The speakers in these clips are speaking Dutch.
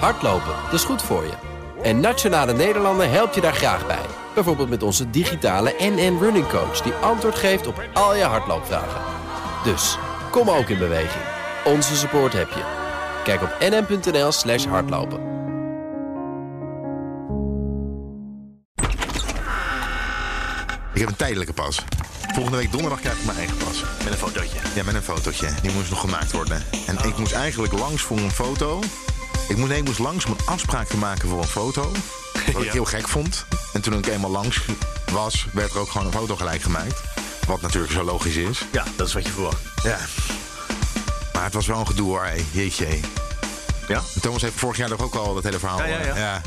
Hardlopen, dat is goed voor je. En Nationale Nederlanden helpt je daar graag bij. Bijvoorbeeld met onze digitale NN Running Coach... die antwoord geeft op al je hardloopvragen. Dus, kom ook in beweging. Onze support heb je. Kijk op nn.nl slash hardlopen. Ik heb een tijdelijke pas. Volgende week donderdag krijg ik mijn eigen pas. Met een fotootje. Ja, met een fotootje. Die moest nog gemaakt worden. En ik moest eigenlijk langs voor een foto. Ik moest, nee, ik moest langs om een afspraak te maken voor een foto. Wat ik Ja. heel gek vond. En toen ik eenmaal langs was, werd er ook gewoon een foto gelijk gemaakt. Wat natuurlijk zo logisch is. Ja, dat is wat je verwacht. Ja. Maar het was wel een gedoe hoor, jeetje. Ja? Thomas heeft vorig jaar toch ook al dat hele verhaal. Ja, ja, ja. ja.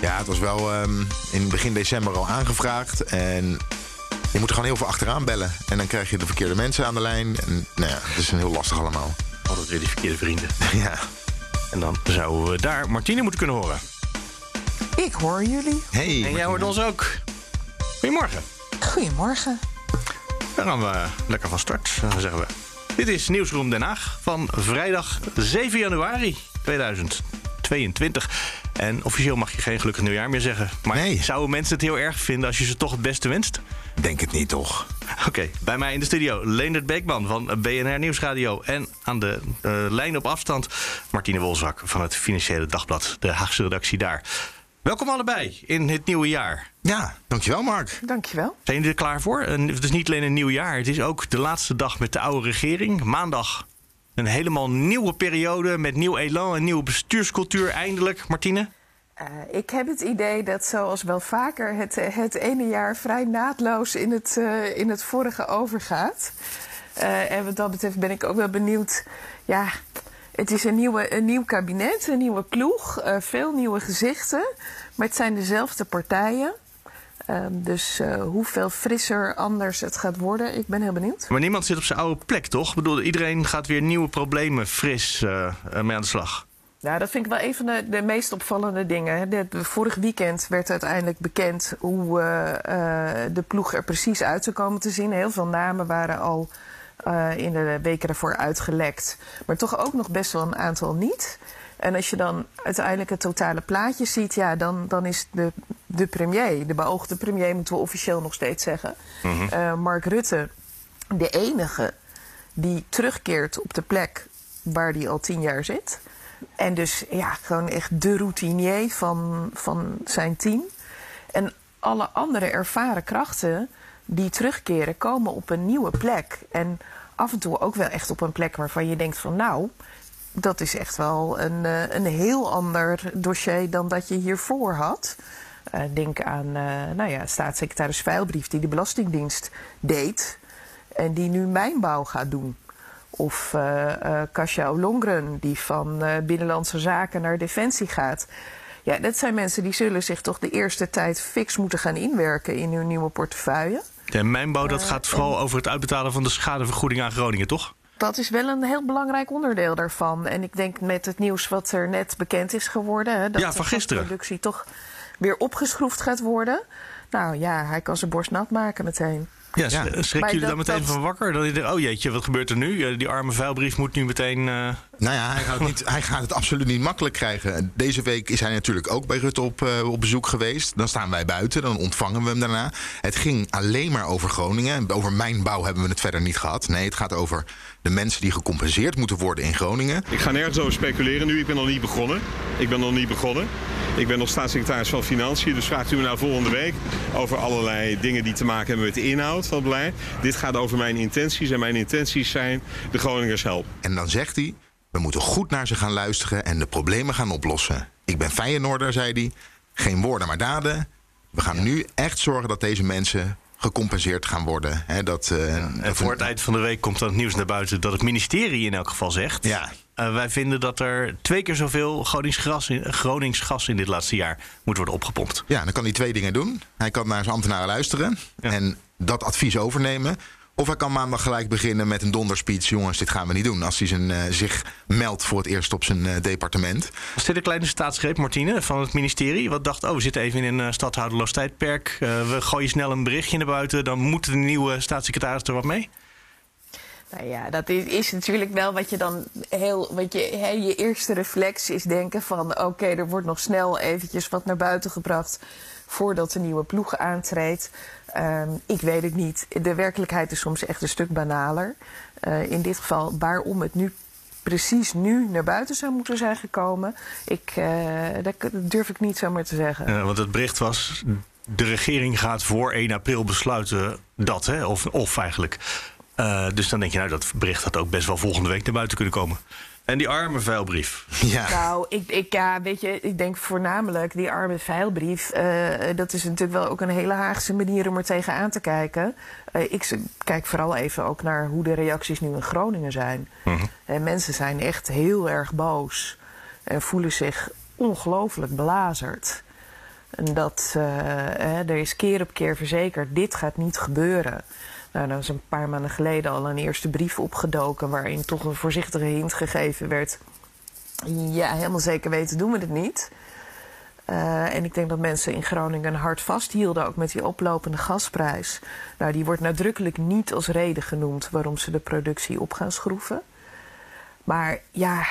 Ja, het was wel ehm, in begin december al aangevraagd. En je moet er gewoon heel veel achteraan bellen. En dan krijg je de verkeerde mensen aan de lijn. En nou ja, het is een heel lastig allemaal. Altijd weer die verkeerde vrienden. Ja. En dan zouden we daar Martine moeten kunnen horen. Ik hoor jullie. Hey, En jij hoort ons ook. Goedemorgen. Goedemorgen. Dan gaan we lekker van start, dan zeggen we. Dit is Nieuwsroom Den Haag van vrijdag 7 januari 2022. En officieel mag je geen gelukkig nieuwjaar meer zeggen. Maar Nee. zouden mensen het heel erg vinden als je ze toch het beste wenst? Denk het niet toch? Oké, bij mij in de studio Leendert Beekman van BNR Nieuwsradio. En aan de eh, lijn op afstand Martine Wolzak van het Financiële Dagblad, de Haagse redactie daar. Welkom allebei in het nieuwe jaar. Ja, dankjewel Mark. Dankjewel. Zijn jullie er klaar voor? En het is niet alleen een nieuw jaar, het is ook de laatste dag met de oude regering. Maandag een helemaal nieuwe periode met nieuw elan en nieuwe bestuurscultuur eindelijk. Martine? Eh, ik heb het idee dat zoals wel vaker het, eh, het ene jaar vrij naadloos in het, eh, in het vorige overgaat. En wat dat betreft ben ik ook wel benieuwd. Ja, het is een, nieuwe, een nieuw kabinet, een nieuwe ploeg, veel nieuwe gezichten. Maar het zijn dezelfde partijen. Ehm, dus hoeveel frisser anders het gaat worden, ik ben heel benieuwd. Maar niemand zit op zijn oude plek, toch? Ik bedoel, iedereen gaat weer nieuwe problemen fris mee aan de slag. Ja, dat vind ik wel een van de, de meest opvallende dingen. hè. De, de- vorig weekend werd uiteindelijk bekend hoe eh, eh, de ploeg er precies uit zou komen te zien. Heel veel namen waren al eh, in de weken daarvoor uitgelekt. Maar toch ook nog best wel een aantal niet. En als je dan uiteindelijk het totale plaatje ziet, ja, dan, dan is de, de premier, de beoogde premier, moeten we officieel nog steeds zeggen, eh, Mark Rutte, de enige die terugkeert op de plek waar hij al tien jaar zit. En dus ja, gewoon echt de routinier van, van zijn team. En alle andere ervaren krachten die terugkeren, komen op een nieuwe plek. En af en toe ook wel echt op een plek waarvan je denkt van nou, dat is echt wel een, eh, een heel ander dossier dan dat je hiervoor had. Eh, denk aan eh, nou ja, staatssecretaris Veilbrief die de Belastingdienst deed en die nu mijnbouw gaat doen. Of eh eh Kasia Olongren, die van eh, Binnenlandse Zaken naar Defensie gaat. Ja, dat zijn mensen die zullen zich toch de eerste tijd fix moeten gaan inwerken in hun nieuwe portefeuille. De mijnbouw dat gaat vooral over het uitbetalen van de schadevergoeding aan Groningen, toch? Dat is wel een heel belangrijk onderdeel daarvan. En ik denk met het nieuws wat er net bekend is geworden... Hè, dat Ja, van de productie toch weer opgeschroefd gaat worden. Nou ja, hij kan zijn borst nat maken meteen. Ja, Maar jullie daar dat- meteen dat- van wakker? Dan je oh jeetje, wat gebeurt er nu? Eh, Die arme vuilbrief moet nu meteen... Nou ja, hij gaat, niet, hij gaat het absoluut niet makkelijk krijgen. Deze week is hij natuurlijk ook bij Rutte op, eh, op bezoek geweest. Dan staan wij buiten, dan ontvangen we hem daarna. Het ging alleen maar over Groningen. Over mijnbouw hebben we het verder niet gehad. Nee, het gaat over de mensen die gecompenseerd moeten worden in Groningen. Ik ga nergens over speculeren nu. Ik ben nog niet begonnen. Ik ben nog niet begonnen. Ik ben nog staatssecretaris van Financiën. Dus vraagt u me nou volgende week over allerlei dingen die te maken hebben met de inhoud van het beleid. Dit gaat over mijn intenties. En mijn intenties zijn de Groningers helpen. En dan zegt hij, we moeten goed naar ze gaan luisteren en de problemen gaan oplossen. Ik ben Feyenoorder, zei hij. Geen woorden, maar daden. We gaan nu echt zorgen dat deze mensen gecompenseerd gaan worden. Dat, eh, en voor het eind van de week komt dan het nieuws naar buiten... dat het ministerie in elk geval zegt... Ja. eh, wij vinden dat er twee keer zoveel Gronings in, Gronings gas in dit laatste jaar moet worden opgepompt. Ja, dan kan hij twee dingen doen. Hij kan naar zijn ambtenaren luisteren en dat advies overnemen. Of hij kan maandag gelijk beginnen met een donderspeech. Jongens, dit gaan we niet doen. Als hij zijn, eh, zich meldt voor het eerst op zijn eh, departement. Was dit een kleine staatsgreep, Martine, van het ministerie? Wat dacht, oh, we zitten even in een uh, stadhouderloos tijdperk. Uh, we gooien snel een berichtje naar buiten. Dan moet de nieuwe staatssecretaris er wat mee? Nou ja, dat is, is natuurlijk wel wat je dan heel. Wat je, hè, je eerste reflex is denken van oké, er wordt nog snel eventjes wat naar buiten gebracht voordat de nieuwe ploeg aantreedt. Ehm, ik weet het niet. De werkelijkheid is soms echt een stuk banaler. Uh, in dit geval, waarom het nu precies nu naar buiten zou moeten zijn gekomen, ik, uh, dat durf ik niet zomaar te zeggen. Uh, want het bericht was. De regering gaat voor 1 april besluiten dat, hè? Of, of eigenlijk. Dus dan denk je, nou, dat bericht had ook best wel volgende week naar buiten kunnen komen. En die arme vuilbrief. Ja. Nou, ik, ik, ja, weet je, ik denk voornamelijk die arme vuilbrief. Uh, dat is natuurlijk wel ook een hele Haagse manier om er tegenaan te kijken. Uh, ik kijk vooral even ook naar hoe de reacties nu in Groningen zijn. -huh. En mensen zijn echt heel erg boos. En voelen zich ongelooflijk belazerd. En dat er is keer op keer verzekerd: dit gaat niet gebeuren. Nou, was een paar maanden geleden al een eerste brief opgedoken... waarin toch een voorzichtige hint gegeven werd... ja, helemaal zeker weten doen we het niet. Uh, en ik denk dat mensen in Groningen hard vasthielden... ook met die oplopende gasprijs. Nou, die wordt nadrukkelijk niet als reden genoemd... waarom ze de productie op gaan schroeven. Maar ja,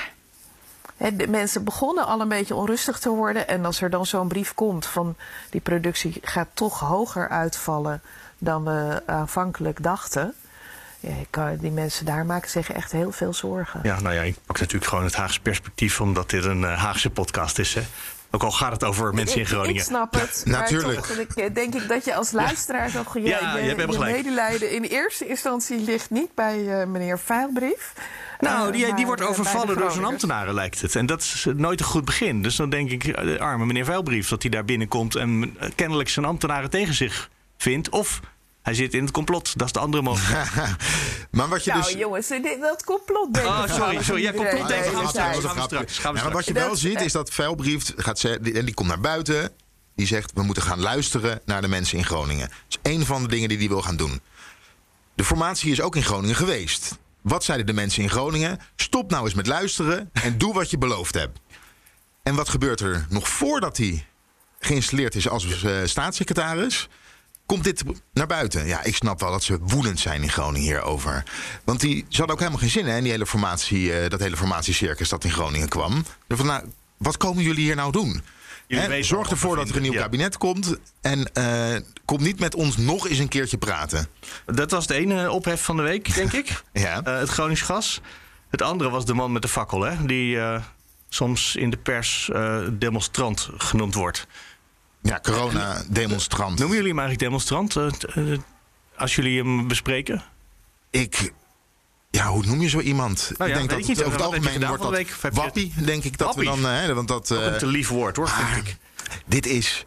de mensen begonnen al een beetje onrustig te worden. En als er dan zo'n brief komt van die productie gaat toch hoger uitvallen dan we aanvankelijk dachten. Ja, die mensen daar maken zich echt heel veel zorgen. Ja, nou ja, ik pak natuurlijk gewoon het Haagse perspectief, omdat dit een uh, Haagse podcast is. Hè? Ook al gaat het over mensen in Groningen. Ik snap het. Natuurlijk. Toch, ik, denk ik dat je als luisteraar ja. toch je, ja, je, je, je medelijden in eerste instantie ligt niet bij uh, meneer Veilbrief. Nou, die, die wordt overvallen door zijn ambtenaren, lijkt het. En dat is nooit een goed begin. Dus dan denk ik, de arme meneer Veilbrief, dat hij daar binnenkomt en kennelijk zijn ambtenaren tegen zich vindt. Of hij zit in het complot. Dat is de andere mogelijkheid. maar wat je nou, dus... jongens, dat complot denk Oh, sorry, sorry. Ja, complot Nee, tegen dat gaan we straks. een Gaan we grapje. straks. Gaan we Ja, maar wat je wel Dat- ziet is dat Veilbrief gaat zeggen, en die komt naar buiten. Die zegt we moeten gaan luisteren naar de mensen in Groningen. Dat is één van de dingen die hij wil gaan doen. De formatie is ook in Groningen geweest. Wat zeiden de mensen in Groningen? Stop nou eens met luisteren en doe wat je beloofd hebt. En wat gebeurt er nog voordat hij geïnstalleerd is als eh, staatssecretaris? Komt dit naar buiten? Ja, ik snap wel dat ze woedend zijn in Groningen hierover. Want die, ze hadden ook helemaal geen zin hè, in die hele formatie, eh, dat hele formatiecircus dat in Groningen kwam. Van, nou, wat komen jullie hier nou doen? Hè, zorg ervoor dat er een nieuw. Ja. kabinet komt. En eh, kom niet met ons nog eens een keertje praten. Dat was de ene ophef van de week, denk ik. Ja. Eh, het Gronings gas. Het andere was de man met de fakkel, hè? Die eh, soms in de pers eh, demonstrant genoemd wordt. Ja, corona-demonstrant. Noemen jullie hem eigenlijk demonstrant eh, eh, als jullie hem bespreken? Ik. Ja, hoe noem je zo iemand? Nou ja, ik denk dat ik niet. het over het algemeen wordt dat week? Wappie, denk ik dat we Wappie? dan... eh, want dat, Ook een te lief woord, hoor, vind maar ik. Dit is.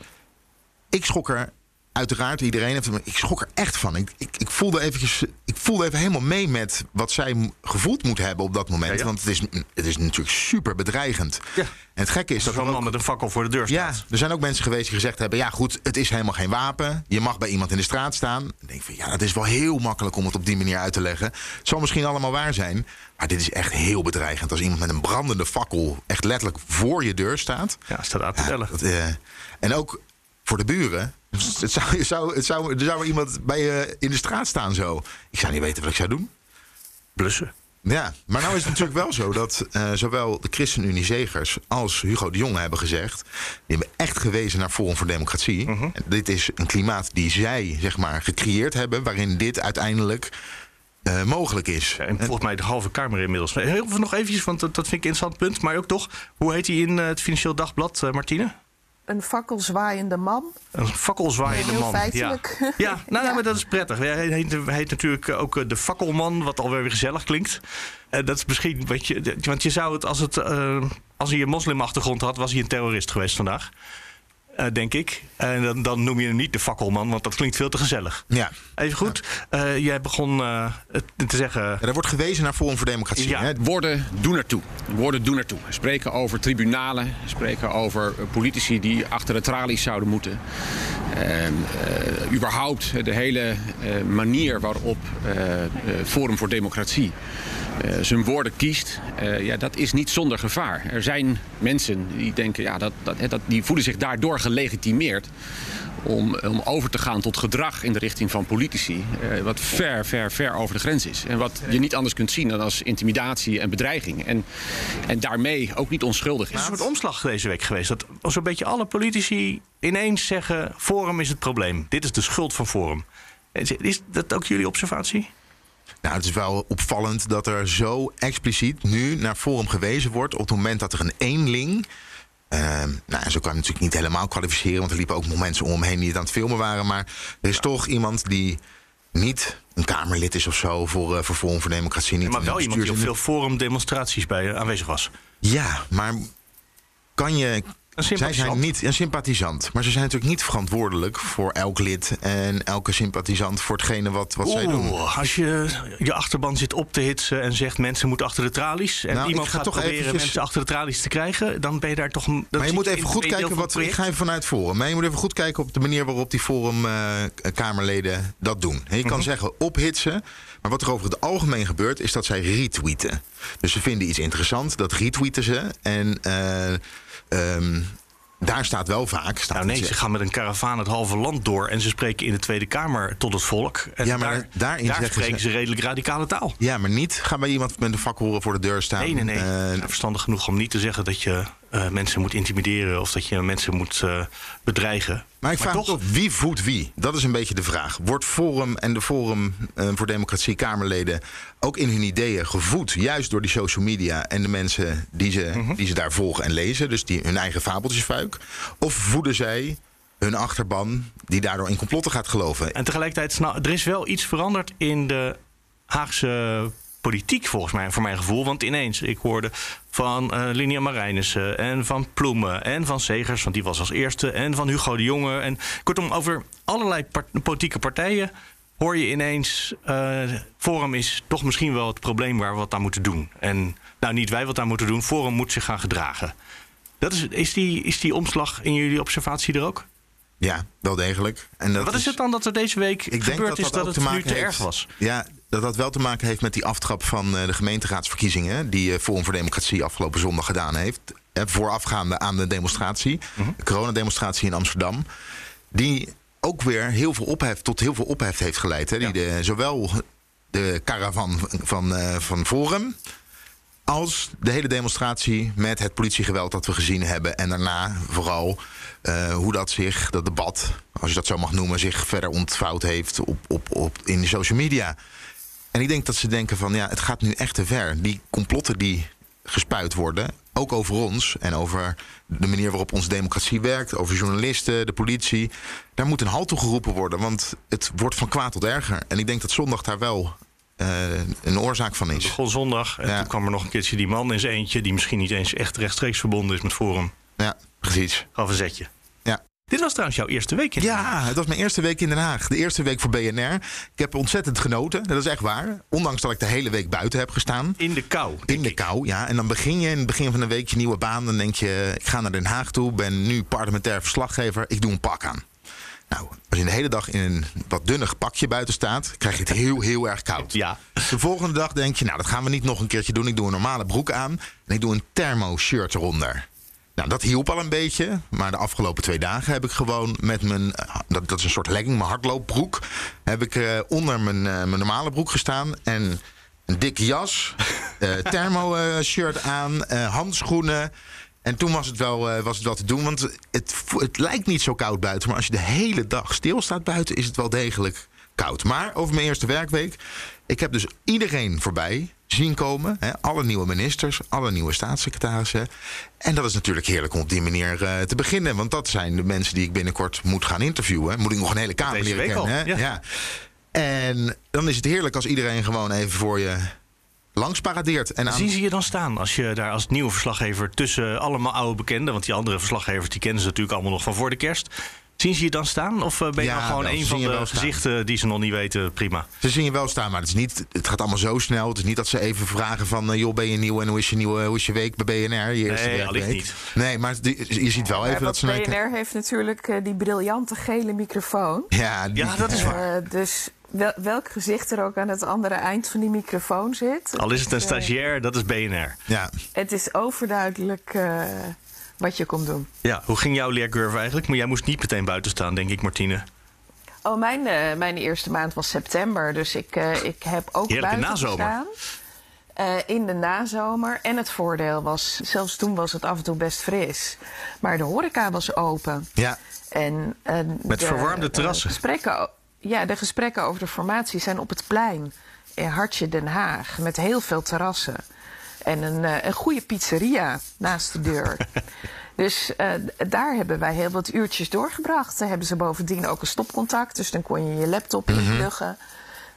Ik schrok er. Uiteraard, iedereen heeft Ik schrok er echt van. Ik, ik, ik, voelde eventjes, ik voelde even helemaal mee met wat zij gevoeld moet hebben op dat moment. Ja, ja. Want het is, het is natuurlijk super bedreigend. Ja. En het gekke is dat. Er man met een fakkel voor de deur ja, staat. er zijn ook mensen geweest die gezegd hebben: ja, goed, het is helemaal geen wapen. Je mag bij iemand in de straat staan. Dan denk ik van ja, het is wel heel makkelijk om het op die manier uit te leggen. Het zal misschien allemaal waar zijn. Maar dit is echt heel bedreigend. Als iemand met een brandende fakkel echt letterlijk voor je deur staat. Ja, staat uit te Ja, bellen. dat, eh, en ook voor de buren. Het zou, het zou, het zou, er zou er iemand bij je in de straat staan zo. Ik zou niet weten wat ik zou doen. Blussen. Ja, maar nou is het natuurlijk wel zo dat eh, zowel de ChristenUnie-zegers als Hugo de Jonge hebben gezegd... die hebben echt gewezen naar Forum voor Democratie. Mhm. Dit is een klimaat die zij, zeg maar, gecreëerd hebben... waarin dit uiteindelijk eh, mogelijk is. Ja, en volgens mij de halve Kamer inmiddels. Heel veel nog eventjes, want dat, dat vind ik een interessant punt. Maar ook toch, hoe heet hij in eh, het Financieel Dagblad, Martine? Een fakkelzwaaiende man. Een fakkelzwaaiende Heel man. feitelijk. Ja, ja nou, Ja. maar dat is prettig. Hij heet, hij heet natuurlijk ook eh, de fakkelman, wat alweer weer gezellig klinkt. Eh, dat is misschien, weet je, want je zou het als het eh, als hij een moslimachtergrond had, was hij een terrorist geweest vandaag. Eh, denk ik. En dan, dan noem je hem niet de fakkelman, want dat klinkt veel te gezellig. Ja. Even goed, eh, jij begon eh, te zeggen. Ja, er wordt gewezen naar Forum voor Democratie. Ja. Hè? Woorden doen ertoe. Woorden doen ertoe. Spreken over tribunalen, spreken over politici die achter de tralies zouden moeten. En, eh, überhaupt de hele eh, manier waarop Forum voor Democratie eh, zijn woorden kiest, eh, ja, dat is niet zonder gevaar. Er zijn mensen die denken, ja, dat, dat, dat, die voelen zich daardoor gelegitimeerd om, om over te gaan tot gedrag in de richting van politici. eh, wat ver, ver, ver over de grens is. En wat je niet anders kunt zien dan als intimidatie en bedreiging. En, en daarmee ook niet onschuldig Het is is. een soort omslag deze week geweest. Dat zo'n beetje alle politici ineens zeggen... Forum is het probleem. Dit is de schuld van Forum. Is- Is dat ook jullie observatie? Nou, het is wel opvallend dat er zo expliciet nu naar Forum gewezen wordt... op het moment dat er een eenling... ehm, nou, zo kan je natuurlijk niet helemaal kwalificeren... want er liepen ook nog mensen om hem heen die het aan het filmen waren... maar er is toch iemand die niet een Kamerlid is of zo... voor, eh, voor Forum voor Democratie. Niet Maar wel iemand die op veel Forum-demonstraties bij eh, aanwezig was. Ja, maar kan je... Zij zijn niet een sympathisant, maar ze zijn natuurlijk niet verantwoordelijk voor elk lid en elke sympathisant voor hetgene wat, wat zij doen. Als je je achterban zit op te hitsen en zegt mensen moeten achter de tralies. En Nou, iemand ga gaat toch proberen eventjes- mensen achter de tralies te krijgen, dan ben je daar toch. dat Maar je moet even goed kijken wat. Ik ga even vanuit Forum. Maar je moet even goed kijken op de manier waarop die Forum-Kamerleden dat doen. En je kan Mhm. zeggen ophitsen. Maar wat er over het algemeen gebeurt, is dat zij retweeten. Dus ze vinden iets interessant, dat retweeten ze. En eh, ehm, daar staat wel vaak. Staat Nou nee, ze gaan met een karavaan het halve land door en ze spreken in de Tweede Kamer tot het volk. En Ja, maar daar, daarin daar spreken ze- ze redelijk radicale taal. Ja, maar niet. Ga bij iemand met een vakhoren voor de deur staan. Nee, nee, nee. Eh, verstandig genoeg om niet te zeggen dat je eh, mensen moet intimideren of dat je mensen moet eh, bedreigen. Maar ik vraag toch, wie voedt wie? Dat is een beetje de vraag. Wordt Forum en de Forum eh, voor Democratie Kamerleden ook in hun ideeën gevoed, juist door die social media en de mensen die ze, Mhm. die ze daar volgen en lezen, dus die hun eigen fabeltjesfuik? Of voeden zij hun achterban die daardoor in complotten gaat geloven? En tegelijkertijd, sna- er is wel iets veranderd in de Haagse politiek, volgens mij, voor mijn gevoel. Want ineens, ik hoorde van eh Linia Marijnissen en van Ploemen en van Segers, want die was als eerste, en van Hugo de Jonge. En kortom, over allerlei part- politieke partijen hoor je ineens, eh, Forum is toch misschien wel het probleem waar we wat aan moeten doen. En nou, niet wij wat aan moeten doen, Forum moet zich gaan gedragen. Dat is, is, die, is die omslag in jullie observatie er ook? Ja, wel degelijk. En dat Wat is het dan dat er deze week Ik denk gebeurd dat is dat, dat, het nu te erg was? Ja, dat dat wel te maken heeft met die aftrap van eh, de gemeenteraadsverkiezingen... die eh, Forum voor Democratie afgelopen zondag gedaan heeft. Voorafgaande aan de demonstratie, Mhm. de coronademonstratie in Amsterdam. Die ook weer heel veel ophef, tot heel veel ophef heeft geleid. Hè? Die de, zowel de caravan van, eh, van Forum... als de hele demonstratie met het politiegeweld dat we gezien hebben. En daarna vooral hoe dat zich, dat debat, als je dat zo mag noemen, zich verder ontvouwd heeft op, op, op, in de social media. En ik denk dat ze denken van ja, het gaat nu echt te ver. Die complotten die gespuit worden, ook over ons en over de manier waarop onze democratie werkt, over journalisten, de politie, daar moet een halt toe geroepen worden, want het wordt van kwaad tot erger. En ik denk dat zondag daar wel eh, een oorzaak van Het is. begon zondag en Ja. toen kwam er nog een keertje die man in zijn eentje... die misschien niet eens echt rechtstreeks verbonden is met Forum. Ja, precies. Gaf een zetje. Dit was trouwens jouw eerste week in Ja, het was mijn eerste week in Den Haag. De eerste week voor BNR. Ik heb ontzettend genoten. Dat is echt waar. Ondanks dat ik de hele week buiten heb gestaan. In de kou. In de kou, ja. En dan begin je in het begin van de week je nieuwe baan. Dan denk je, ik ga naar Den Haag toe. Ben nu parlementair verslaggever. Ik doe een pak aan. Nou, als je de hele dag in een wat dunnig pakje buiten staat... krijg je het heel, heel erg koud. Ja. De volgende dag denk je, nou, dat gaan we niet nog een keertje doen. Ik doe een normale broek aan en ik doe een thermo-shirt eronder. Nou, dat hielp al een beetje. Maar de afgelopen twee dagen heb ik gewoon met mijn... eh, Dat, dat is een soort legging, mijn hardloopbroek. Heb ik eh, onder mijn, eh, mijn normale broek gestaan. En een dikke jas, eh thermo-shirt aan, handschoenen... En toen was het, wel, was het wel te doen. Want het, het lijkt niet zo koud buiten. Maar als je de hele dag stilstaat buiten, is het wel degelijk koud. Maar over mijn eerste werkweek. Ik heb dus iedereen voorbij zien komen. Hè, alle nieuwe ministers, alle nieuwe staatssecretarissen. En dat is natuurlijk heerlijk om op die manier eh, te beginnen. Want dat zijn de mensen die ik binnenkort moet gaan interviewen. Moet ik nog een hele kamer Deze leren kennen. hè? ja. ja. En dan is het heerlijk als iedereen gewoon even voor je langs paradeert. En aan... Zien ze je dan staan als je daar als nieuwe verslaggever tussen allemaal oude bekenden... want die andere verslaggevers die kennen ze natuurlijk allemaal nog van voor de kerst... Zien ze je dan staan? Of eh, ben je Ja, dan gewoon wel, een van de gezichten die ze nog niet weten? Prima. Ze zien je wel staan, maar het, is niet, het gaat allemaal zo snel. Het is niet dat ze even vragen van... eh, joh, ben je nieuw en hoe is je, nieuwe, hoe is je week bij BNR? Je eerste Nee, niet. Nee, maar je ziet wel Ja, even dat ze... naar- BNR heeft natuurlijk eh, die briljante gele microfoon. Ja, die- Ja, dat is waar. Dus wel, welk gezicht er ook aan het andere eind van die microfoon zit. Al is het een stagiair, dat is BNR. Ja, Het is overduidelijk eh, wat je komt doen. Ja, hoe ging jouw leercurve eigenlijk? Maar jij moest niet meteen buiten staan, denk ik, Martine. Oh, mijn, eh, mijn eerste maand was september. Dus ik, eh, ik heb ook Heerlijke buiten nazomer. gestaan. Eh, in de nazomer. En het voordeel was, zelfs toen was het af en toe best fris. Maar de horeca was open. ja. En, Met de, verwarmde terrassen. gesprekken, ja, de gesprekken over de formatie zijn op het plein in Hartje Den Haag. Met heel veel terrassen. En een, eh, een goede pizzeria naast de deur. dus eh, daar hebben wij heel wat uurtjes doorgebracht. Daar hebben ze bovendien ook een stopcontact. Dus dan kon je je laptop inpluggen.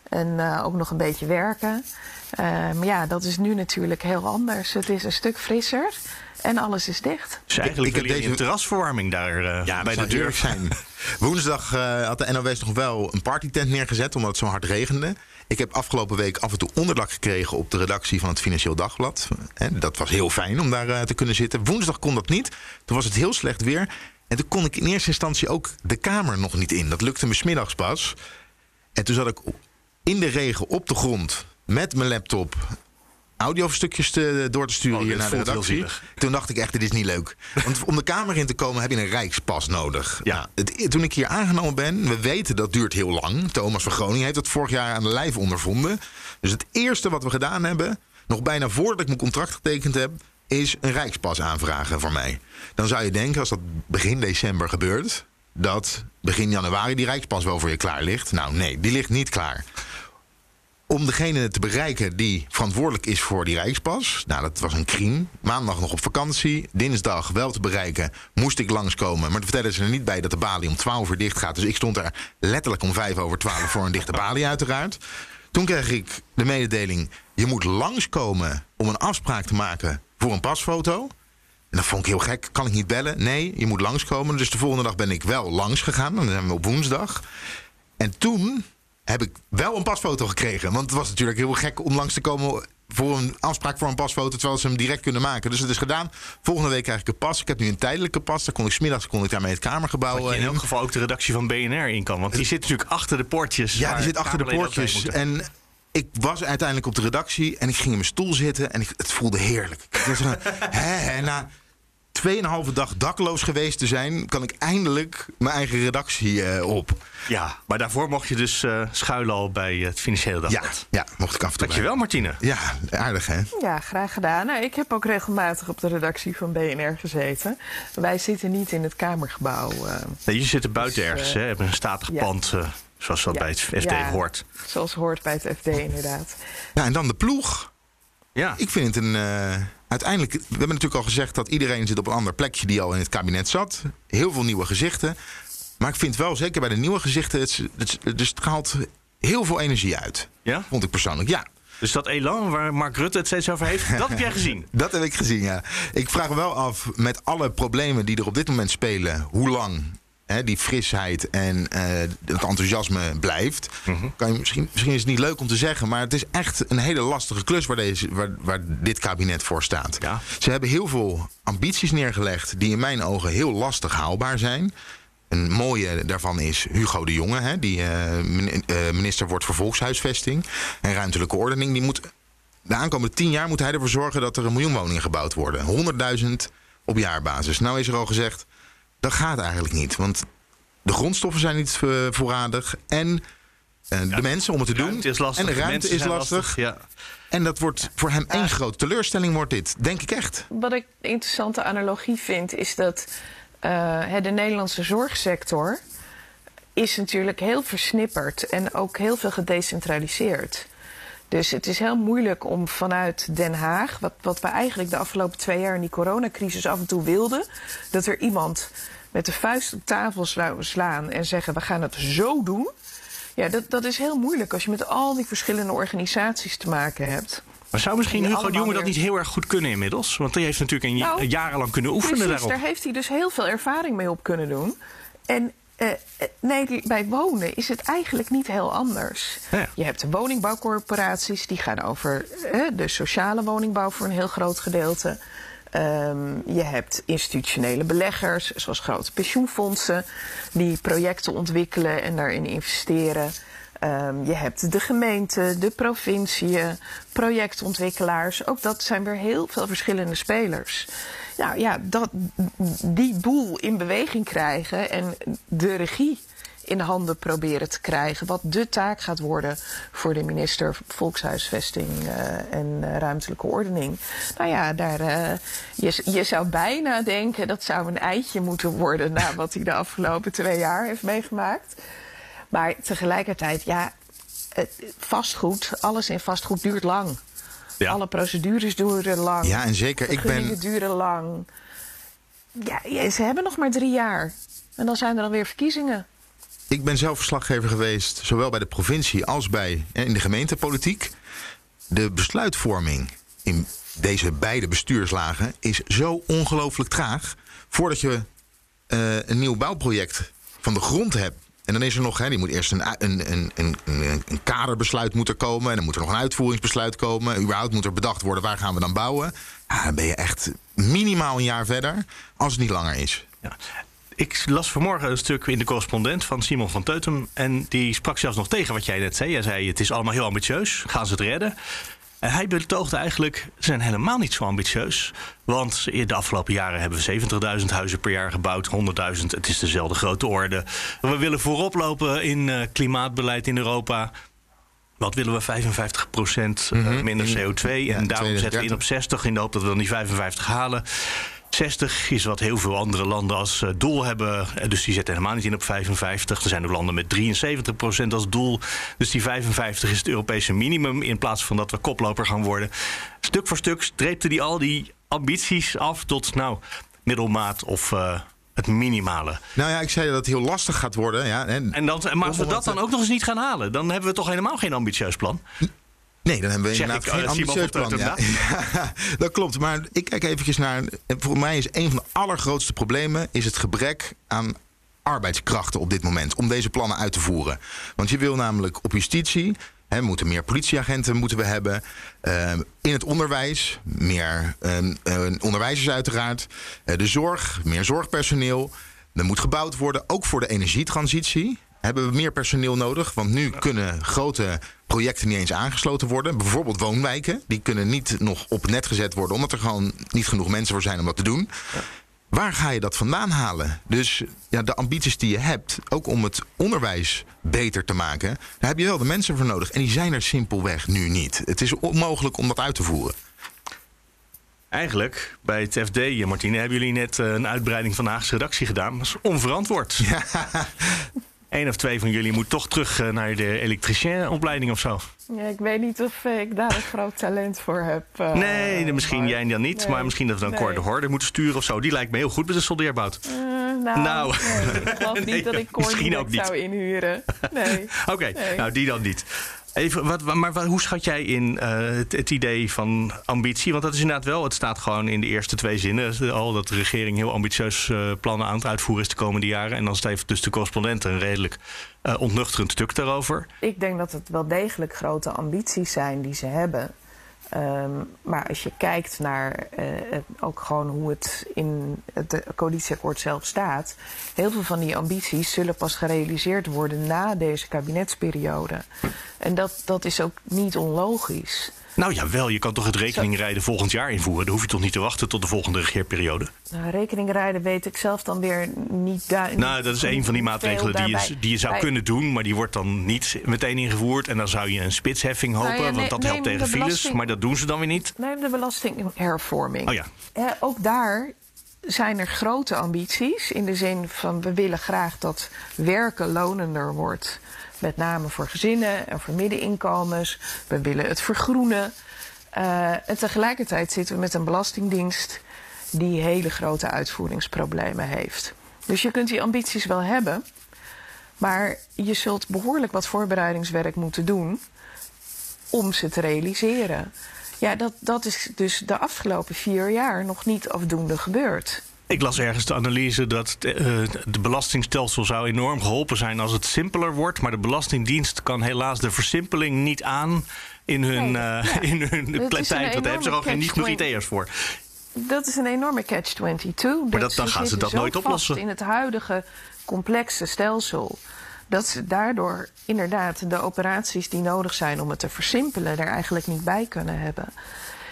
En eh, ook nog een beetje werken. Eh, maar ja, dat is nu natuurlijk heel anders. Het is een stuk frisser. En alles is dicht. Dus eigenlijk ik heb wil je deze- een terrasverwarming daar eh, Ja, bij de deur. zijn. Woensdag eh, had de NOS nog wel een partytent neergezet omdat het zo hard regende. Ik heb afgelopen week af en toe onderdak gekregen op de redactie van het Financieel Dagblad. Dat was heel fijn om daar eh, te kunnen zitten. Woensdag kon dat niet. Toen was het heel slecht weer. En toen kon ik in eerste instantie ook de kamer nog niet in. Dat lukte me smiddags pas. En toen zat ik in de regen op de grond met mijn laptop audiostukjes te, door te sturen Oh, hier naar de redactie. Toen dacht ik echt, dit is niet leuk. Want om de kamer in te komen heb je een rijkspas nodig. Ja. Nou, het, toen ik hier aangenomen ben, we weten dat duurt heel lang. Thomas van Groningen heeft dat vorig jaar aan de lijf ondervonden. Dus het eerste wat we gedaan hebben, nog bijna voordat ik mijn contract getekend heb, is een rijkspas aanvragen voor mij. Dan zou je denken, als dat begin december gebeurt, dat begin januari die rijkspas wel voor je klaar ligt. Nou nee, die ligt niet klaar om degene te bereiken die verantwoordelijk is voor die Rijkspas. Nou, dat was een kriem. Maandag nog op vakantie. Dinsdag wel te bereiken. Moest ik langskomen. Maar vertellen ze er niet bij dat de balie om 12 uur dicht gaat. Dus ik stond er letterlijk om 5 over 12 voor een dichte balie, uiteraard. Toen kreeg ik de mededeling: je moet langskomen om een afspraak te maken voor een pasfoto. En dat vond ik heel gek. Kan ik niet bellen? Nee, je moet langskomen. Dus de volgende dag ben ik wel langs gegaan. Dan zijn we op woensdag. En toen heb ik wel een pasfoto gekregen. Want het was natuurlijk heel gek om langs te komen voor een afspraak voor een pasfoto, terwijl ze hem direct kunnen maken. Dus het is gedaan. Volgende week krijg ik een pas. Ik heb nu een tijdelijke pas. Daar kon ik smiddags kon ik daarmee het kamergebouw je in in. elk geval ook de redactie van BNR in kan. Want die zit natuurlijk achter de poortjes. Ja, die zit achter de poortjes. En ik was uiteindelijk op de redactie en ik ging in mijn stoel zitten en ik, het voelde heerlijk. Ik was hè, na 2,5 dag dakloos geweest te zijn, kan ik eindelijk mijn eigen redactie eh, op. Ja, maar daarvoor mocht je dus eh, schuilen al bij het Financiële Ja, Dagblad. ja, mocht ik af en toe. Dankjewel, Martine. Ja, aardig hè? Ja, graag gedaan. Nou, ik heb ook regelmatig op de redactie van BNR gezeten. Wij zitten niet in het Kamergebouw. eh, Nee, je zit er buiten Dus, ergens, hè? Hebben een statig ja. pand, eh, zoals dat Ja. bij het FD Ja. hoort. zoals hoort bij het FD inderdaad. Ja, en dan de ploeg. Ja, Ik vind het een. eh, uiteindelijk, we hebben natuurlijk al gezegd dat iedereen zit op een ander plekje die al in het kabinet zat. Heel veel nieuwe gezichten. Maar ik vind wel, zeker bij de nieuwe gezichten, het, het, het, het straalt heel veel energie uit. ja? Vond ik persoonlijk. Ja, Dus dat elan waar Mark Rutte het steeds over heeft, dat heb jij gezien. dat heb ik gezien, ja. Ik vraag me wel af, met alle problemen die er op dit moment spelen, hoe lang hè, die frisheid en eh, het enthousiasme blijft. kan je, misschien, misschien is het niet leuk om te zeggen, maar het is echt een hele lastige klus waar, deze, waar, waar dit kabinet voor staat. Ja. Ze hebben heel veel ambities neergelegd die in mijn ogen heel lastig haalbaar zijn. Een mooie daarvan is Hugo de Jonge, hè, die eh, eh, minister wordt voor volkshuisvesting en ruimtelijke ordening. Die moet de aankomende tien jaar moet hij ervoor zorgen dat er een miljoen woningen gebouwd worden. 100.000 op jaarbasis. Nou is er al gezegd, dat gaat eigenlijk niet. Want de grondstoffen zijn niet eh, voorradig. En eh, de mensen om het te doen. Ruimte is lastig. En de ruimte mensen is zijn lastig. Ja. En dat wordt voor hem één grote teleurstelling, wordt dit. Denk ik echt. Wat ik een interessante analogie vind, is dat eh, hè, de Nederlandse zorgsector is natuurlijk heel versnipperd en ook heel veel gedecentraliseerd. Dus het is heel moeilijk om vanuit Den Haag, wat, wat we eigenlijk de afgelopen twee jaar in die coronacrisis af en toe wilden, dat er iemand met de vuist op tafel slaan en zeggen: we gaan het zo doen. Ja, dat, dat is heel moeilijk als je met al die verschillende organisaties te maken hebt. Maar zou misschien Hugo de Jonge dat niet heel erg goed kunnen inmiddels? Want die heeft natuurlijk een, Nou, jarenlang kunnen oefenen Precies, daarop. daar heeft hij dus heel veel ervaring mee op kunnen doen. En eh, eh, nee, bij wonen is het eigenlijk niet heel anders. Ja. Je hebt de woningbouwcorporaties, die gaan over de sociale woningbouw voor een heel groot gedeelte. Ehm, je hebt institutionele beleggers, zoals grote pensioenfondsen, die projecten ontwikkelen en daarin investeren. Ehm, je hebt de gemeente, de provincie, projectontwikkelaars. Ook dat zijn weer heel veel verschillende spelers. Nou ja, dat, die boel in beweging krijgen en de regie in handen proberen te krijgen. Wat de taak gaat worden voor de minister Volkshuisvesting uh, en uh, Ruimtelijke Ordening. Nou ja, daar, uh, je, je zou bijna denken dat zou een eitje moeten worden na wat hij de afgelopen twee jaar heeft meegemaakt. Maar tegelijkertijd, ja, vastgoed, alles in vastgoed duurt lang. Ja. Alle procedures duren lang. Ja, en zeker. Ik ben. duren lang. Ja, ze hebben nog maar drie jaar. En dan zijn er alweer verkiezingen. Ik ben zelf verslaggever geweest, zowel bij de provincie als bij in de gemeentepolitiek. De besluitvorming in deze beide bestuurslagen is zo ongelooflijk traag. Voordat je uh, een nieuw bouwproject van de grond hebt. En dan is er nog, hè, die moet eerst een, een, een, een, een kaderbesluit moet er komen. En dan moet er nog een uitvoeringsbesluit komen. Überhaupt moet er bedacht worden waar gaan we dan bouwen. Dan ben je echt minimaal een jaar verder, als het niet langer is. Ja. Ik las vanmorgen een stuk in de correspondent van Simon van Teutem. En die sprak zelfs nog tegen wat jij net zei. Hij zei: Het is allemaal heel ambitieus. Gaan ze het redden? En hij betoogde eigenlijk: Ze zijn helemaal niet zo ambitieus. Want de afgelopen jaren hebben we 70.000 huizen per jaar gebouwd. 100.000, het is dezelfde grote orde. We willen voorop lopen in uh, klimaatbeleid in Europa. Wat willen we? 55 procent uh, minder CO2. Ja, en daarom zetten we in op 60 in de hoop dat we dan die 55 halen. 60 is wat heel veel andere landen als uh, doel hebben. Dus die zetten helemaal niet in op 55. Er zijn ook landen met 73% als doel. Dus die 55 is het Europese minimum. In plaats van dat we koploper gaan worden. Stuk voor stuk streepte die al die ambities af tot nou, middelmaat of. Uh, het minimale. Nou ja, ik zei dat het heel lastig gaat worden. Ja, en, en maar als we dat dan ook nog eens niet gaan halen, dan hebben we toch helemaal geen ambitieus plan. Nee, dan hebben we inderdaad ik, geen uh, ambitieus plan. Ja. ja. dat klopt. Maar ik kijk eventjes naar... Voor mij is een van de allergrootste problemen... is het gebrek aan arbeidskrachten op dit moment... om deze plannen uit te voeren. Want je wil namelijk op justitie... He, we moeten meer politieagenten moeten we hebben. Uh, in het onderwijs, meer uh, onderwijzers uiteraard. Uh, de zorg, meer zorgpersoneel. Er moet gebouwd worden, ook voor de energietransitie hebben we meer personeel nodig. Want nu kunnen grote projecten niet eens aangesloten worden. Bijvoorbeeld woonwijken. Die kunnen niet nog op het net gezet worden. Omdat er gewoon niet genoeg mensen voor zijn om dat te doen. Waar ga je dat vandaan halen? Dus ja, de ambities die je hebt, ook om het onderwijs beter te maken, daar heb je wel de mensen voor nodig. En die zijn er simpelweg nu niet. Het is onmogelijk om dat uit te voeren. Eigenlijk, bij het FD, Martine, hebben jullie net eh, een uitbreiding van de Haagse redactie gedaan. Dat is onverantwoord. Ja. Eén of twee van jullie moet toch terug eh, naar de elektricienopleiding of zo. Ja, ik weet niet of eh, ik daar een groot talent voor heb. Uh, nee, misschien jij dan niet. Maar misschien dat we dan nee. Cor de Horde moeten sturen of zo. Die lijkt me heel goed met de soldeerbout. Uh, nou, nou. Nee, ik geloof niet dat ik Cor zou inhuren. Nee. Oké, okay. nou die dan niet. Even, wat, maar hoe schat jij in uh, het, idee van ambitie? Want dat is inderdaad wel, het staat gewoon in de eerste twee zinnen al dat de regering heel ambitieus uh, plannen aan het uitvoeren is de komende jaren. En dan heeft dus de correspondent een redelijk uh, ontnuchterend stuk daarover. Ik denk dat het wel degelijk grote ambities zijn die ze hebben. Um, maar als je kijkt naar uh, ook gewoon hoe het in het coalitieakkoord zelf staat, heel veel van die ambities zullen pas gerealiseerd worden na deze kabinetsperiode. En dat, dat is ook niet onlogisch. Nou ja, wel. Je kan toch het rekeningrijden volgend jaar invoeren? Dan hoef je toch niet te wachten tot de volgende regeerperiode? Nou, rekeningrijden weet ik zelf dan weer niet duidelijk. Nou, dat is een van die maatregelen die je, die je zou kunnen doen, maar die wordt dan niet meteen ingevoerd. En dan zou je een spitsheffing nou hopen, want dat helpt tegen files. Maar dat doen ze dan weer niet. Neem de belastinghervorming. Oh ja. Eh, ook daar zijn er grote ambities. In de zin van we willen graag dat werken lonender wordt. Met name voor gezinnen en voor middeninkomens. We willen het vergroenen. Uh, en tegelijkertijd zitten we met een belastingdienst die hele grote uitvoeringsproblemen heeft. Dus je kunt die ambities wel hebben, maar je zult behoorlijk wat voorbereidingswerk moeten doen om ze te realiseren. Ja, dat, dat is dus de afgelopen vier jaar nog niet afdoende gebeurd. Ik las ergens de analyse dat uh, de belastingstelsel zou enorm geholpen zijn als het simpeler wordt. Maar de Belastingdienst kan helaas de versimpeling niet aan in hun, nee, uh, ja. in hun tijd. Daar hebben ze ook geen niet genoeg IT'ers voor. Dat is een enorme catch-22. Maar dat, dan gaan ze dat nooit oplossen. in het huidige complexe stelsel dat ze daardoor inderdaad de operaties die nodig zijn om het te versimpelen er eigenlijk niet bij kunnen hebben.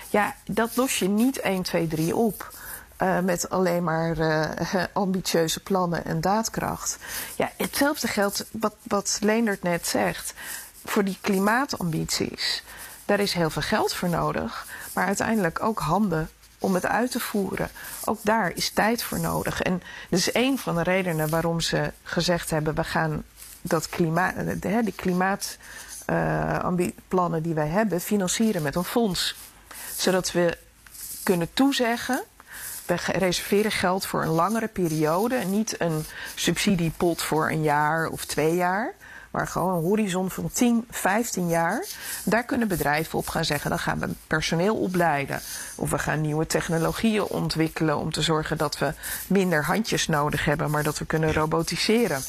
Ja, dat los je niet 1, 2, 3 op. Uh, met alleen maar uh, ambitieuze plannen en daadkracht. Ja, hetzelfde geldt wat, wat Leendert net zegt. Voor die klimaatambities. Daar is heel veel geld voor nodig. Maar uiteindelijk ook handen om het uit te voeren. Ook daar is tijd voor nodig. En dat is een van de redenen waarom ze gezegd hebben: we gaan dat klimaat, de, de klimaatplannen uh, die wij hebben financieren met een fonds. Zodat we kunnen toezeggen. We reserveren geld voor een langere periode. Niet een subsidiepot voor een jaar of twee jaar maar gewoon een horizon van 10, 15 jaar. Daar kunnen bedrijven op gaan zeggen: dan gaan we personeel opleiden. Of we gaan nieuwe technologieën ontwikkelen om te zorgen dat we minder handjes nodig hebben, maar dat we kunnen robotiseren.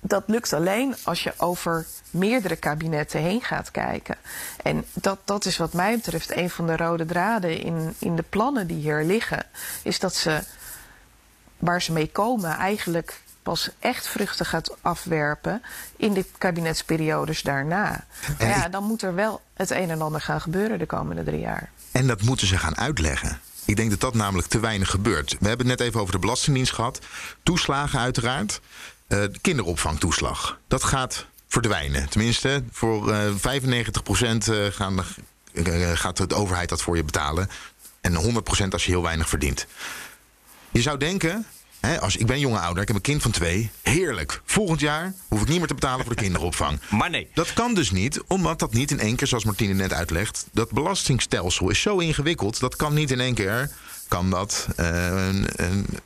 Dat lukt alleen als je over meerdere kabinetten heen gaat kijken. En dat, dat is wat mij betreft een van de rode draden in, in de plannen die hier liggen. Is dat ze, waar ze mee komen, eigenlijk pas echt vruchten gaat afwerpen in de kabinetsperiodes daarna. En ja, dan moet er wel het een en ander gaan gebeuren de komende drie jaar. En dat moeten ze gaan uitleggen. Ik denk dat dat namelijk te weinig gebeurt. We hebben het net even over de Belastingdienst gehad. Toeslagen uiteraard. Uh, kinderopvangtoeslag. Dat gaat verdwijnen. Tenminste, voor uh, 95 procent uh, gaan, gaat de overheid dat voor je betalen. En 100 procent als je heel weinig verdient. Je zou denken, als, ik ben jonge ouder, ik heb een kind van twee. Heerlijk. Volgend jaar hoef ik niet meer te betalen voor de kinderopvang. Maar nee. Dat kan dus niet, omdat dat niet in één keer, zoals Martine net uitlegt... dat belastingstelsel is zo ingewikkeld, dat kan niet in één keer kan dat uh,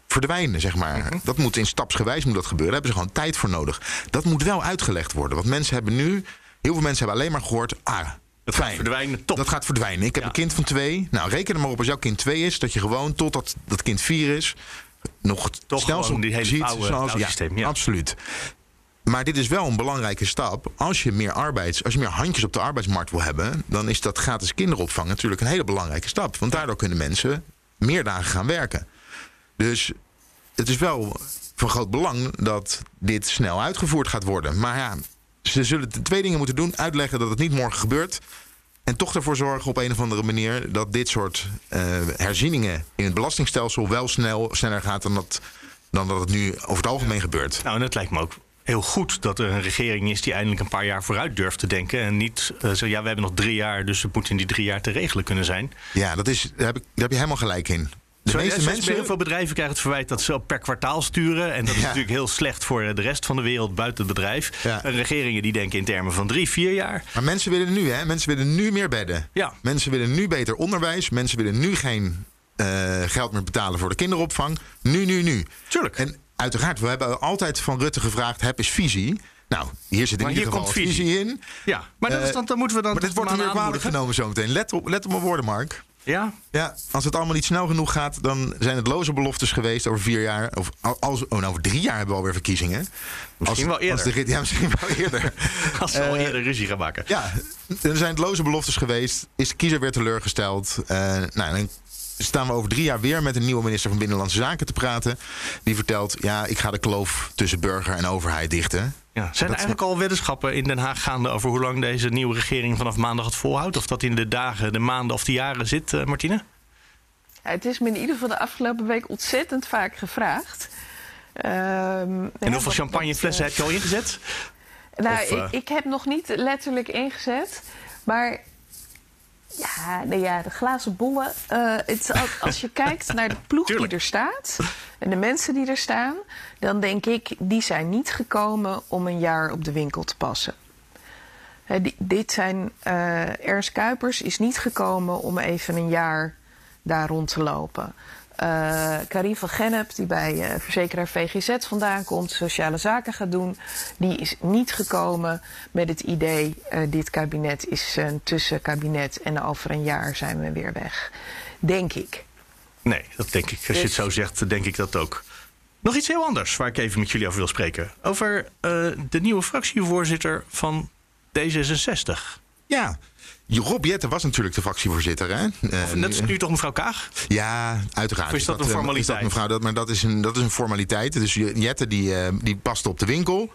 verdwijnen, zeg maar. Mhm. Dat moet in stapsgewijs moet dat gebeuren. Daar hebben ze gewoon tijd voor nodig. Dat moet wel uitgelegd worden. Want mensen hebben nu... Heel veel mensen hebben alleen maar gehoord... Ah, dat gaat verdwijnen, top. Dat gaat verdwijnen. Ik heb een kind van twee. Nou, reken er maar op als jouw kind twee is... dat je gewoon totdat dat kind vier is nog Toch stelsel die hele ziet oude, zoals oude systeem. Ja. Absoluut. Maar dit is wel een belangrijke stap. Als je meer arbeids, als je meer handjes op de arbeidsmarkt wil hebben, dan is dat gratis kinderopvang natuurlijk een hele belangrijke stap. Want daardoor kunnen mensen meer dagen gaan werken. Dus het is wel van groot belang dat dit snel uitgevoerd gaat worden. Maar ja, ze zullen twee dingen moeten doen: uitleggen dat het niet morgen gebeurt. En toch ervoor zorgen op een of andere manier dat dit soort uh, herzieningen in het belastingstelsel wel snel, sneller gaat dan dat, dan dat het nu over het algemeen gebeurt. Nou, en het lijkt me ook heel goed dat er een regering is die eindelijk een paar jaar vooruit durft te denken. En niet uh, zo, ja, we hebben nog drie jaar, dus het moet in die drie jaar te regelen kunnen zijn. Ja, dat is, daar, heb ik, daar heb je helemaal gelijk in. De meeste mensen... Heel veel bedrijven krijgen het verwijt dat ze per kwartaal sturen. En dat is natuurlijk heel slecht voor de rest van de wereld buiten het bedrijf. Ja. Regeringen die denken in termen van drie, vier jaar. Maar mensen willen nu, hè? Mensen willen nu meer bedden. Ja. Mensen willen nu beter onderwijs. Mensen willen nu geen uh, geld meer betalen voor de kinderopvang. Nu, nu, nu. Tuurlijk. En uiteraard, we hebben altijd van Rutte gevraagd: heb eens visie. Nou, hier zit in maar ieder geval komt visie. visie in. Ja, maar dat is dan, dan moeten we dan. Maar dit wordt er weer kwalijk genomen zometeen. Let op, let op mijn woorden, Mark. Ja? Ja, als het allemaal niet snel genoeg gaat, dan zijn het loze beloftes geweest over vier jaar. Of als, oh, nou, over drie jaar hebben we alweer verkiezingen. Misschien als, wel eerder. Als de, ja, misschien wel eerder. als we uh, al eerder ruzie gaan maken. Ja, er zijn het loze beloftes geweest. Is de kiezer weer teleurgesteld. Uh, nou, dan staan we over drie jaar weer met een nieuwe minister van Binnenlandse Zaken te praten. Die vertelt, ja, ik ga de kloof tussen burger en overheid dichten. Ja. Zijn er eigenlijk al weddenschappen in Den Haag gaande over hoe lang deze nieuwe regering vanaf maandag het volhoudt? Of dat in de dagen, de maanden of de jaren zit, uh, Martine? Ja, het is me in ieder geval de afgelopen week ontzettend vaak gevraagd. Um, en hoeveel champagneflessen uh, heb je al ingezet? Nou, of, ik, ik, heb nog niet letterlijk ingezet. Maar ja, nee, ja de glazen bollen. Uh, het, als je kijkt naar de ploeg die er staat en de mensen die er staan, dan denk ik, die zijn niet gekomen om een jaar op de winkel te passen. He, die, dit zijn, uh, Ernst Kuipers is niet gekomen om even een jaar daar rond te lopen. Uh, Karin van Gennep, die bij uh, verzekeraar VGZ vandaan komt, sociale zaken gaat doen, die is niet gekomen met het idee: uh, dit kabinet is een tussenkabinet en over een jaar zijn we weer weg. Denk ik. Nee, dat denk ik. Als dus... je het zo zegt, denk ik dat ook. Nog iets heel anders waar ik even met jullie over wil spreken. Over de nieuwe fractievoorzitter van D66. Ja, Rob Jetten was natuurlijk de fractievoorzitter. Hè? Of net is nu toch mevrouw Kaag? Ja, uiteraard. Of is dat, een formaliteit? Is dat mevrouw, dat, maar dat is een, dat is een formaliteit. Dus Jette die, uh, die past op de winkel.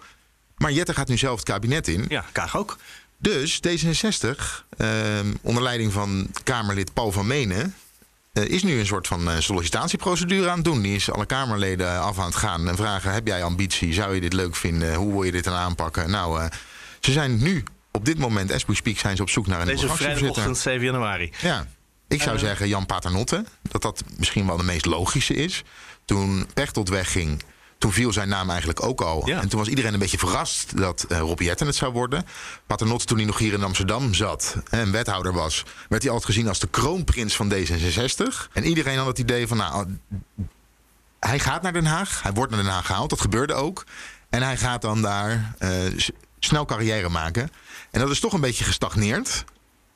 Maar Jette gaat nu zelf het kabinet in. Ja, Kaag ook. Dus D66, eh, onder leiding van Kamerlid Paul van Menen... eh, is nu een soort van eh, sollicitatieprocedure aan het doen. Die is alle Kamerleden af aan het gaan en vragen... heb jij ambitie? Zou je dit leuk vinden? Hoe wil je dit dan aanpakken? Nou, eh, ze zijn nu, op dit moment, as we speak... zijn ze op zoek naar een Deze vrijdagochtend 7 januari. Ja, ik zou zeggen Jan Paternotte. Dat dat misschien wel de meest logische is. Toen Pechtold wegging, toen viel zijn naam eigenlijk ook al. Ja. En toen was iedereen een beetje verrast dat eh Rob Jetten het zou worden. Paternotte, toen hij nog hier in Amsterdam zat en wethouder was... werd hij altijd gezien als de kroonprins van D66. En iedereen had het idee van... nou, hij gaat naar Den Haag. Hij wordt naar Den Haag gehaald. Dat gebeurde ook. En hij gaat dan daar eh, snel carrière maken. En dat is toch een beetje gestagneerd.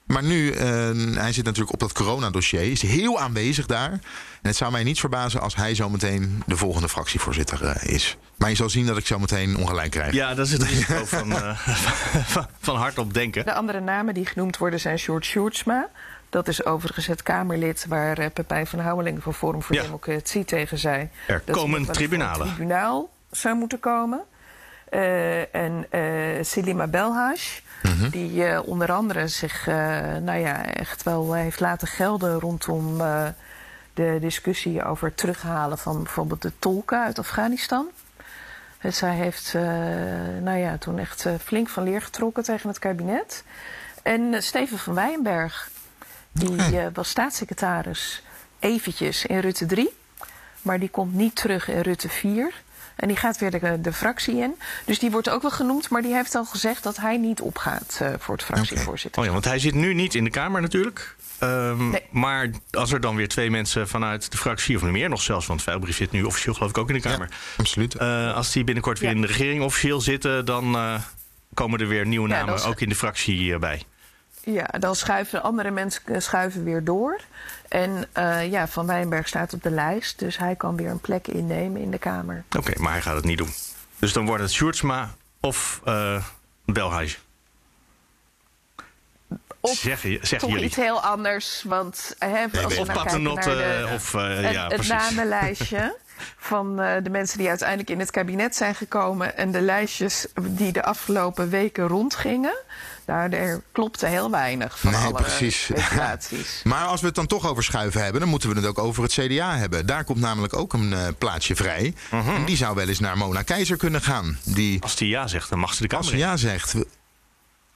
Maar nu, eh, hij zit natuurlijk op dat coronadossier. Is heel aanwezig daar. En het zou mij niet verbazen als hij zometeen de volgende fractievoorzitter eh, is. Maar je zal zien dat ik zometeen ongelijk krijg. Ja, dat is het risico van, eh, van, van hardop denken. De andere namen die genoemd worden zijn Sjoerd Sjoerdsma. Dat is overigens het Kamerlid waar eh, Pepijn van Houwelingen van Forum voor Ja. Democratie tegen zei. Er dat komen tribunalen. een tribunaal zou moeten komen. Eh, en eh Selima Belhash, Mhm. die eh, onder andere zich eh, nou ja, echt wel heeft laten gelden rondom eh, de discussie over het terughalen van bijvoorbeeld de tolken uit Afghanistan. Dus zij heeft eh, nou ja, toen echt eh, flink van leer getrokken tegen het kabinet. En eh, Steven van Wijnberg, die eh, was staatssecretaris eventjes in Rutte 3. Maar die komt niet terug in Rutte 4. En die gaat weer de, de fractie in. Dus die wordt ook wel genoemd. Maar die heeft al gezegd dat hij niet opgaat eh, voor het fractievoorzitter. Oh ja, want hij zit nu niet in de Kamer natuurlijk. Ehm, Nee. Maar als er dan weer twee mensen vanuit de fractie, of meer nog zelfs, want Veilbrief zit nu officieel geloof ik ook in de Kamer. absoluut. Eh, als die binnenkort weer Ja. in de regering officieel zitten, dan eh, komen er weer nieuwe Ja, namen is- ook in de fractie eh, bij. Ja, dan schuiven andere mensen eh, schuiven weer door. En eh, ja, Van Wijnberg staat op de lijst. Dus hij kan weer een plek innemen in de Kamer. Oké, maar hij gaat het niet doen. Dus dan wordt het Sjoerdsma of eh Belhuis. Of Zeggen, zeggen toch jullie. iets heel anders. Want hè, als we nee. Of nou Paternotte, of... het, ja, het precies. namenlijstje van eh, de mensen die uiteindelijk in het kabinet zijn gekomen. En de lijstjes die de afgelopen weken rondgingen. Daar er klopte heel weinig van Nee, alle precies. Maar als we het dan toch over schuiven hebben, dan moeten we het ook over het CDA hebben. Daar komt namelijk ook een eh, plaatsje vrij. En die zou wel eens naar Mona Keizer kunnen gaan. Die, Als die ja zegt, dan mag ze de als Kamer ze in. ja zegt.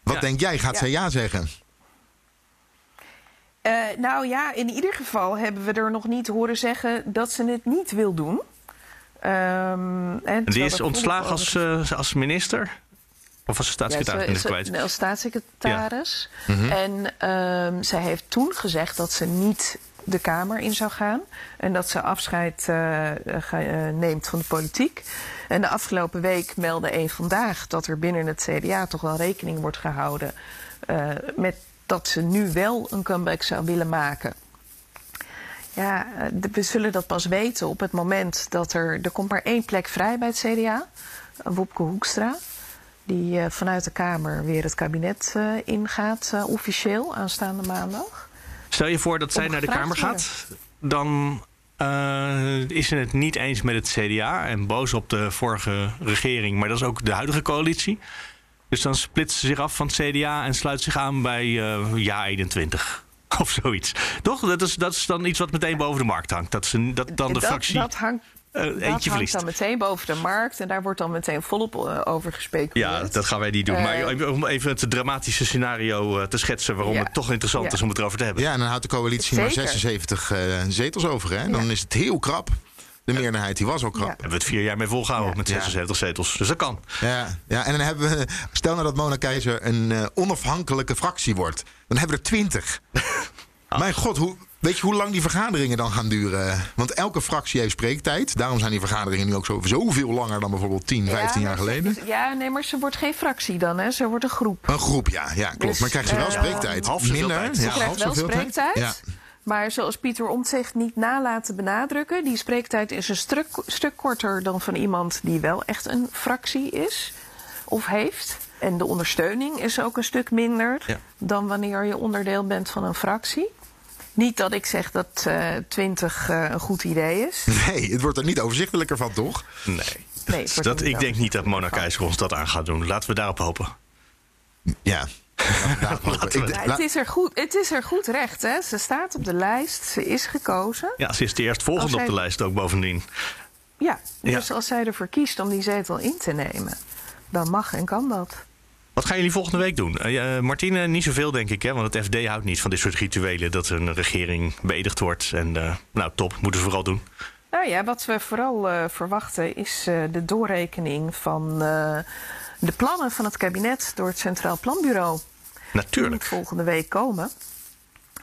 Wat Ja. denk jij? Gaat Ja. zij ja zeggen? Eh, nou ja, in ieder geval hebben we er nog niet horen zeggen dat ze het niet wil doen. Ehm, en En die is ontslagen als, eh, als minister? Of als staatssecretaris? Ja, ben ik ze- kwijt. als staatssecretaris. Mhm. En ehm, zij heeft toen gezegd dat ze niet de Kamer in zou gaan. En dat ze afscheid eh, eh, neemt van de politiek. En de afgelopen week meldde een vandaag dat er binnen het CDA toch wel rekening wordt gehouden eh, met dat ze nu wel een comeback zou willen maken. Ja, eh, we zullen dat pas weten op het moment dat er... Er komt maar één plek vrij bij het CDA. eh, Wopke Hoekstra. Die eh, vanuit de Kamer weer het kabinet ingaat, officieel, aanstaande maandag. Stel je voor dat zij naar de Kamer gaat. Dan is ze het niet eens met het CDA. En boos op de vorige regering. Maar dat is ook de huidige coalitie. Dus dan splitst ze zich af van het CDA en sluit zich aan bij eh Ja 21. Of zoiets. Toch? Dat is, dat is dan iets wat meteen boven de markt hangt. Dat, ze, dat dan de dat, fractie dat hangt, eh, dat hangt verliest. dan meteen boven de markt. En daar wordt dan meteen volop eh, over gespeculeerd. Ja, dat gaan wij niet doen. Maar om even het dramatische scenario eh, te schetsen... waarom Ja. het toch interessant Ja. is om het erover te hebben. Ja, en dan houdt de coalitie maar Zeker. 76 eh, zetels over. Hè? Dan Ja. is het heel krap. De meerderheid die was ook krap. Ja. Hebben we het vier jaar mee volgehouden Ja. met Ja. 76 zetels. Dus dat kan. Ja, ja, en dan hebben we, stel nou dat Mona Keizer een eh, onafhankelijke fractie wordt. Dan hebben we er 20. Mijn god, hoe, weet je hoe lang die vergaderingen dan gaan duren? Want elke fractie heeft spreektijd. Daarom zijn die vergaderingen nu ook zo, zoveel langer dan bijvoorbeeld 10, 15 Ja, jaar geleden. Ja, nee, maar ze wordt geen fractie dan, hè. Ze wordt een groep. Een groep, ja, ja klopt. Dus, maar krijgt ze wel eh, spreektijd? half Minder? tijd. Ze Ja, krijgt half wel spreektijd. Ja. Maar zoals Pieter Omtzigt niet nalaten benadrukken... die spreektijd is een stuk, stuk korter dan van iemand die wel echt een fractie is of heeft. En de ondersteuning is ook een stuk minder Ja. dan wanneer je onderdeel bent van een fractie. Niet dat ik zeg dat uh, 20 uh, een goed idee is. Nee, het wordt er niet overzichtelijker van, toch? Nee. nee dat, ik denk niet dat Mona Keijzer ons dat aan gaat doen. Laten we daarop hopen. Ja. ik, het, is er goed, het is er goed recht, hè? Ze staat op de lijst, ze is gekozen. Ja, ze is de eerstvolgende op de lijst ook bovendien. Ja, dus als zij ervoor kiest om die zetel in te nemen, dan mag en kan dat. Wat gaan jullie volgende week doen? Uh, Martine, niet zoveel denk ik, hè? want het FD houdt niet van dit soort rituelen dat een regering beëdigd wordt. En uh, nou, top, moeten ze vooral doen. Nou ja, wat we vooral uh, verwachten is de doorrekening van de plannen van het kabinet door het Centraal Planbureau. Natuurlijk. Die volgende week komen.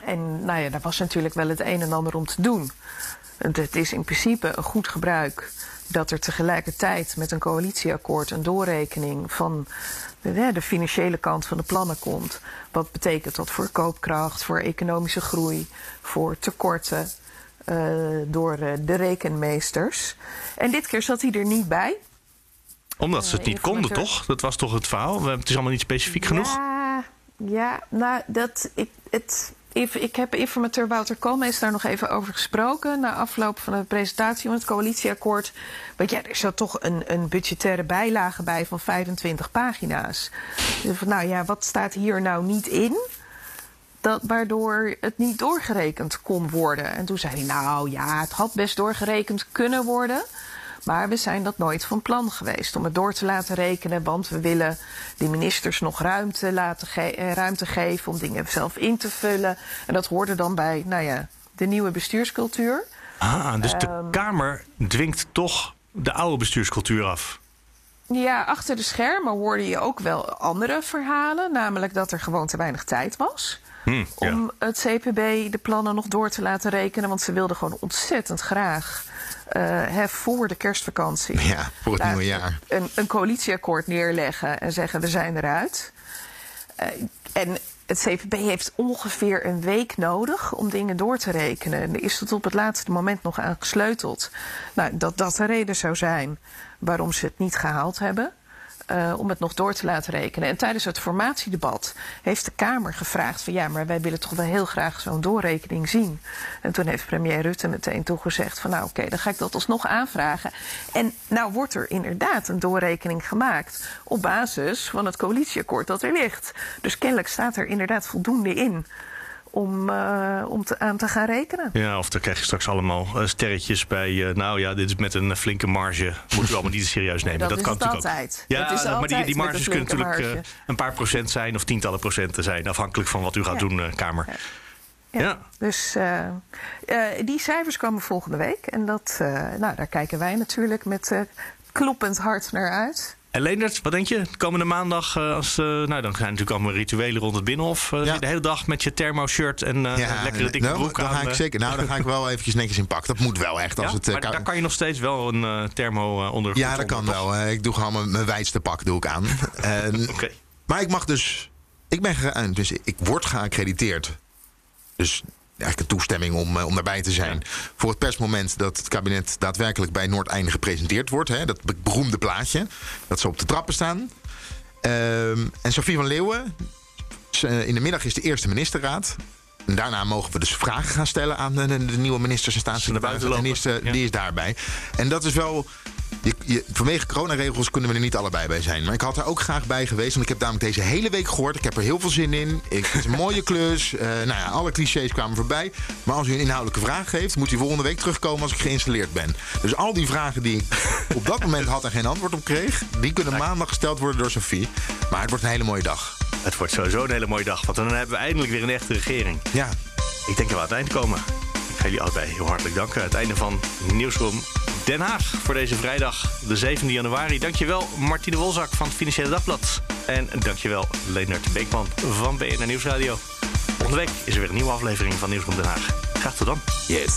En nou ja, daar was natuurlijk wel het een en ander om te doen. Het is in principe een goed gebruik dat er tegelijkertijd met een coalitieakkoord een doorrekening van de, de, financiële kant van de plannen komt. Wat betekent dat voor koopkracht, voor economische groei, voor tekorten uh, door uh, de rekenmeesters. En dit keer zat hij er niet bij. Omdat ze het niet konden, toch? Dat was toch het verhaal? Het is allemaal niet specifiek genoeg? Ja, nou, dat, ik, het, ik heb informateur Wouter Koolmees daar nog even over gesproken. Na afloop van de presentatie van het coalitieakkoord. Want ja, er zat toch een, een budgettaire bijlage bij van 25 pagina's. Dus van, nou ja, wat staat hier nou niet in? Dat, waardoor het niet doorgerekend kon worden. En toen zei hij, nou ja, het had best doorgerekend kunnen worden. Maar we zijn dat nooit van plan geweest om het door te laten rekenen. Want we willen de ministers nog ruimte, laten ge eh, ruimte geven om dingen zelf in te vullen. En dat hoorde dan bij nou ja, de nieuwe bestuurscultuur. Ah, dus de um, Kamer dwingt toch de oude bestuurscultuur af. Ja, achter de schermen hoorde je ook wel andere verhalen. Namelijk dat er gewoon te weinig tijd was. Hmm, om het CPB de plannen nog door te laten rekenen. Want ze wilden gewoon ontzettend graag uh, voor de kerstvakantie. Ja, voor het nieuwe jaar. Een, een, coalitieakkoord neerleggen en zeggen we zijn eruit. Uh, en het CVB heeft ongeveer een week nodig om dingen door te rekenen. En er is tot op het laatste moment nog aan gesleuteld. Nou, dat dat de reden zou zijn waarom ze het niet gehaald hebben. Uh, om het nog door te laten rekenen. En tijdens het formatiedebat heeft de Kamer gevraagd van ja, maar wij willen toch wel heel graag zo'n doorrekening zien. En toen heeft premier Rutte meteen toegezegd van nou oké, dan ga ik dat alsnog aanvragen. En nou wordt er inderdaad een doorrekening gemaakt op basis van het coalitieakkoord dat er ligt. Dus kennelijk staat er inderdaad voldoende in om, uh, om te, aan te gaan rekenen. Ja, of dan krijg je straks allemaal uh, sterretjes bij. Uh, nou ja, dit is met een flinke marge. Moeten we allemaal niet serieus nemen. dat, dat kan natuurlijk altijd. ook. Ja, is maar die, die marges kunnen natuurlijk een paar procent zijn of tientallen procenten zijn. Afhankelijk van wat u gaat ja. doen, Kamer. Ja. ja. Dus die cijfers komen volgende week. En dat, nou, daar kijken wij natuurlijk met kloppend hart naar uit. En Leendert, wat denk je? Komende maandag, uh, als, uh, nou, dan zijn natuurlijk allemaal rituelen rond het Binnenhof. Uh, ja. De hele dag met je thermo-shirt en ja, lekkere dikke nou, broek dan aan. Ga ik zeker, nou, dan ga ik wel eventjes netjes in pak. Dat moet wel echt. Als ja? het, maar daar kan je nog steeds wel een thermo onder. Ja, dat kan wel. ik doe gewoon mijn, mijn wijdste pak doe ik aan. en, okay. Maar ik mag dus... Ik ben dus ik word geaccrediteerd. Dus eigenlijk een toestemming om, om daarbij te zijn. Ja. Voor het persmoment dat het kabinet daadwerkelijk bij Noordeinde gepresenteerd wordt. Hè, dat beroemde plaatje. Dat ze op de trappen staan. Um, en Sofie van Leeuwen. In de middag is de eerste ministerraad. En daarna mogen we dus vragen gaan stellen aan de, de, de nieuwe ministers en staatssecretarissen. En die is, uh, ja. die is daarbij. En dat is wel. Je, je, vanwege coronaregels kunnen we er niet allebei bij zijn. Maar ik had er ook graag bij geweest. Want ik heb namelijk deze hele week gehoord. Ik heb er heel veel zin in. Ik, het is een mooie klus. Uh, nou ja, alle clichés kwamen voorbij. Maar als u een inhoudelijke vraag geeft, moet u volgende week terugkomen als ik geïnstalleerd ben. Dus al die vragen die ik op dat moment had en geen antwoord op kreeg, die kunnen maandag gesteld worden door Sophie. Maar het wordt een hele mooie dag. Het wordt sowieso een hele mooie dag. Want dan hebben we eindelijk weer een echte regering. Ja. Ik denk dat we aan het eind komen. Ik ga jullie allebei heel hartelijk danken. Het einde van Nieuwsroom Den Haag voor deze vrijdag, de 7e januari. Dankjewel Martine Wolzak van het Financiële Dagblad. En dankjewel Leonard Beekman van BNR Nieuwsradio. Volgende week is er weer een nieuwe aflevering van Nieuwsroom Den Haag. Graag tot dan. Yes.